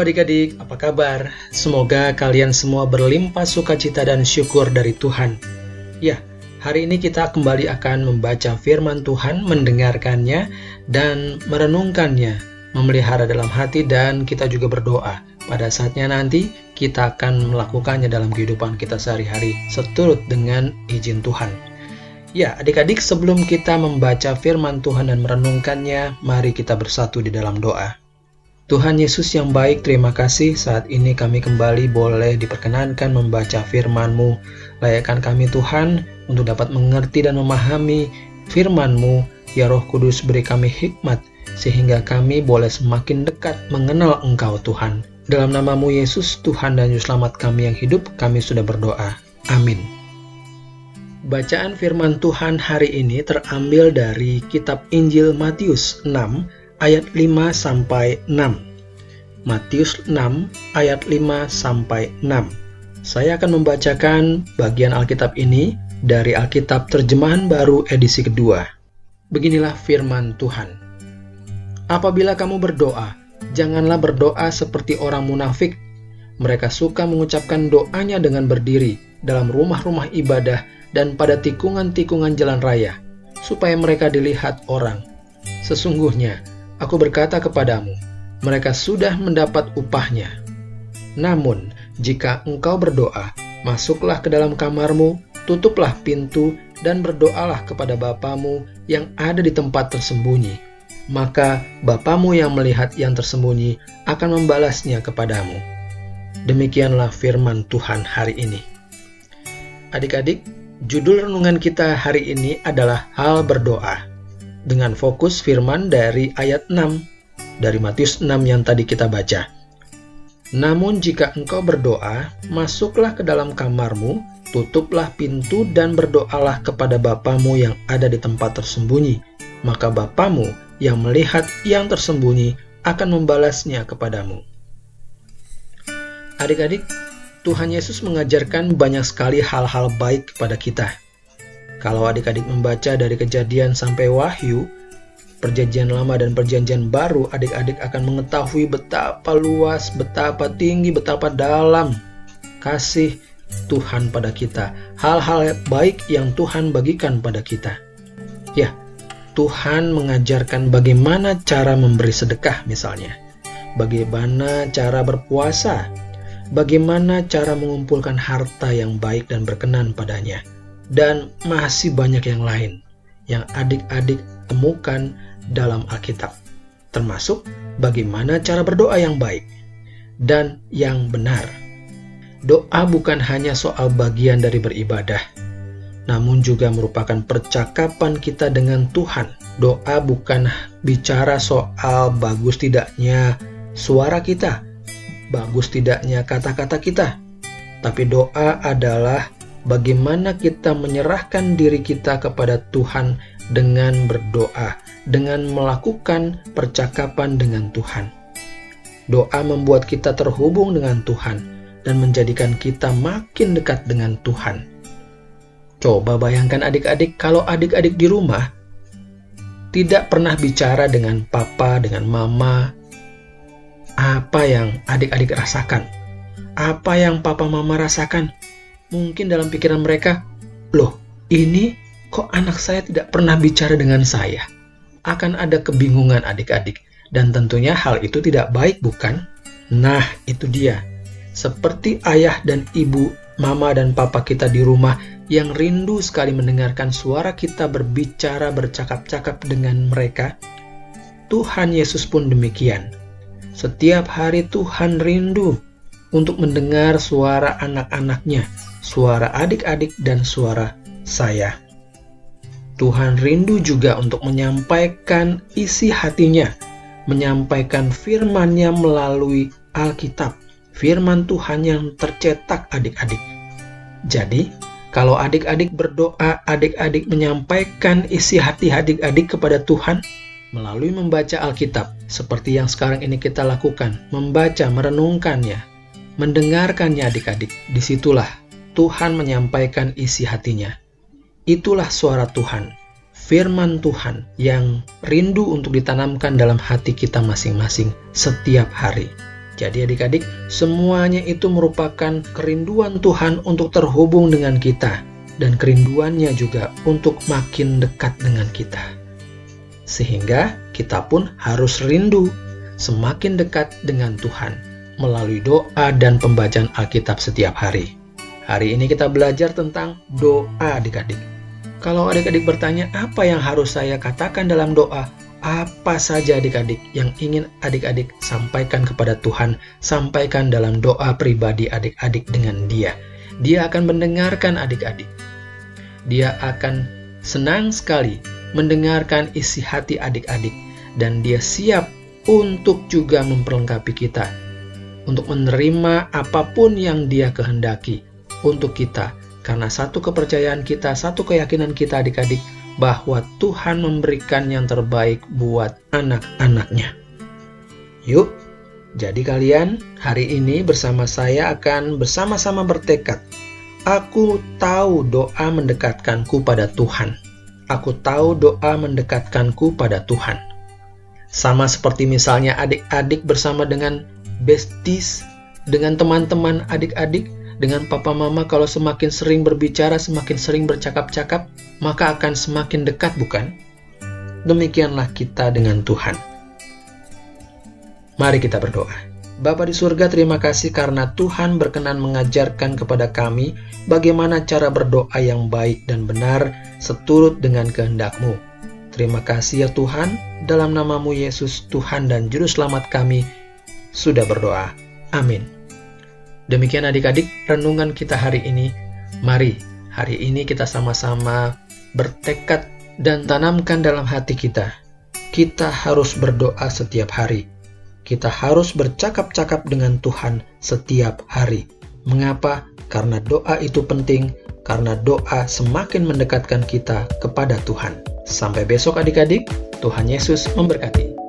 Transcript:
Adik-adik, apa kabar? Semoga kalian semua berlimpah sukacita dan syukur dari Tuhan. Ya, hari ini kita kembali akan membaca firman Tuhan, mendengarkannya, dan merenungkannya, memelihara dalam hati, dan kita juga berdoa. Pada saatnya nanti, kita akan melakukannya dalam kehidupan kita sehari-hari, seturut dengan izin Tuhan. Ya, adik-adik, sebelum kita membaca firman Tuhan dan merenungkannya, mari kita bersatu di dalam doa. Tuhan Yesus yang baik, terima kasih saat ini kami kembali boleh diperkenankan membaca firman-Mu. Layakkan kami Tuhan untuk dapat mengerti dan memahami firman-Mu. Ya Roh Kudus beri kami hikmat sehingga kami boleh semakin dekat mengenal Engkau Tuhan. Dalam namamu Yesus, Tuhan dan Juru Selamat kami yang hidup, kami sudah berdoa. Amin. Bacaan firman Tuhan hari ini terambil dari kitab Injil Matius 6 ayat 5 sampai 6. Matius 6 ayat 5 sampai 6. Saya akan membacakan bagian Alkitab ini dari Alkitab Terjemahan Baru edisi kedua. Beginilah firman Tuhan. Apabila kamu berdoa, janganlah berdoa seperti orang munafik. Mereka suka mengucapkan doanya dengan berdiri dalam rumah-rumah ibadah dan pada tikungan-tikungan jalan raya, supaya mereka dilihat orang. Sesungguhnya, Aku berkata kepadamu, mereka sudah mendapat upahnya. Namun, jika engkau berdoa, masuklah ke dalam kamarmu, tutuplah pintu, dan berdoalah kepada Bapamu yang ada di tempat tersembunyi. Maka Bapamu yang melihat yang tersembunyi akan membalasnya kepadamu. Demikianlah firman Tuhan hari ini. Adik-adik, judul renungan kita hari ini adalah hal berdoa dengan fokus firman dari ayat 6 dari Matius 6 yang tadi kita baca. Namun jika engkau berdoa, masuklah ke dalam kamarmu, tutuplah pintu dan berdoalah kepada Bapamu yang ada di tempat tersembunyi. Maka Bapamu yang melihat yang tersembunyi akan membalasnya kepadamu. Adik-adik, Tuhan Yesus mengajarkan banyak sekali hal-hal baik kepada kita kalau adik-adik membaca dari kejadian sampai wahyu, perjanjian lama dan perjanjian baru, adik-adik akan mengetahui betapa luas, betapa tinggi, betapa dalam kasih Tuhan pada kita. Hal-hal baik yang Tuhan bagikan pada kita. Ya, Tuhan mengajarkan bagaimana cara memberi sedekah misalnya. Bagaimana cara berpuasa. Bagaimana cara mengumpulkan harta yang baik dan berkenan padanya dan masih banyak yang lain yang adik-adik temukan dalam Alkitab, termasuk bagaimana cara berdoa yang baik dan yang benar. Doa bukan hanya soal bagian dari beribadah, namun juga merupakan percakapan kita dengan Tuhan. Doa bukan bicara soal bagus tidaknya suara kita, bagus tidaknya kata-kata kita, tapi doa adalah bagaimana kita menyerahkan diri kita kepada Tuhan dengan berdoa, dengan melakukan percakapan dengan Tuhan. Doa membuat kita terhubung dengan Tuhan dan menjadikan kita makin dekat dengan Tuhan. Coba bayangkan adik-adik kalau adik-adik di rumah tidak pernah bicara dengan papa, dengan mama, apa yang adik-adik rasakan, apa yang papa mama rasakan, Mungkin dalam pikiran mereka, loh ini kok anak saya tidak pernah bicara dengan saya? Akan ada kebingungan adik-adik, dan tentunya hal itu tidak baik bukan? Nah itu dia, seperti ayah dan ibu, mama dan papa kita di rumah yang rindu sekali mendengarkan suara kita berbicara bercakap-cakap dengan mereka, Tuhan Yesus pun demikian. Setiap hari Tuhan rindu untuk mendengar suara anak-anaknya suara adik-adik, dan suara saya. Tuhan rindu juga untuk menyampaikan isi hatinya, menyampaikan firman-Nya melalui Alkitab, firman Tuhan yang tercetak adik-adik. Jadi, kalau adik-adik berdoa, adik-adik menyampaikan isi hati adik-adik kepada Tuhan melalui membaca Alkitab, seperti yang sekarang ini kita lakukan, membaca, merenungkannya, mendengarkannya adik-adik. Di situlah Tuhan menyampaikan isi hatinya. Itulah suara Tuhan, firman Tuhan yang rindu untuk ditanamkan dalam hati kita masing-masing setiap hari. Jadi adik-adik, semuanya itu merupakan kerinduan Tuhan untuk terhubung dengan kita dan kerinduannya juga untuk makin dekat dengan kita. Sehingga kita pun harus rindu semakin dekat dengan Tuhan melalui doa dan pembacaan Alkitab setiap hari. Hari ini kita belajar tentang doa adik-adik. Kalau adik-adik bertanya apa yang harus saya katakan dalam doa, apa saja adik-adik yang ingin adik-adik sampaikan kepada Tuhan, sampaikan dalam doa pribadi adik-adik dengan Dia. Dia akan mendengarkan adik-adik. Dia akan senang sekali mendengarkan isi hati adik-adik, dan Dia siap untuk juga memperlengkapi kita, untuk menerima apa pun yang Dia kehendaki untuk kita, karena satu kepercayaan kita, satu keyakinan kita, adik-adik bahwa Tuhan memberikan yang terbaik buat anak-anaknya. Yuk, jadi kalian hari ini bersama saya akan bersama-sama bertekad. Aku tahu doa mendekatkanku pada Tuhan. Aku tahu doa mendekatkanku pada Tuhan. Sama seperti misalnya adik-adik bersama dengan besties, dengan teman-teman adik-adik, dengan papa mama kalau semakin sering berbicara, semakin sering bercakap-cakap, maka akan semakin dekat bukan? Demikianlah kita dengan Tuhan. Mari kita berdoa. Bapa di surga, terima kasih karena Tuhan berkenan mengajarkan kepada kami bagaimana cara berdoa yang baik dan benar seturut dengan kehendak-Mu. Terima kasih ya Tuhan, dalam namamu Yesus, Tuhan dan Juru Selamat kami, sudah berdoa. Amin. Demikian adik-adik renungan kita hari ini. Mari hari ini kita sama-sama bertekad dan tanamkan dalam hati kita. Kita harus berdoa setiap hari. Kita harus bercakap-cakap dengan Tuhan setiap hari. Mengapa? Karena doa itu penting, karena doa semakin mendekatkan kita kepada Tuhan. Sampai besok adik-adik, Tuhan Yesus memberkati.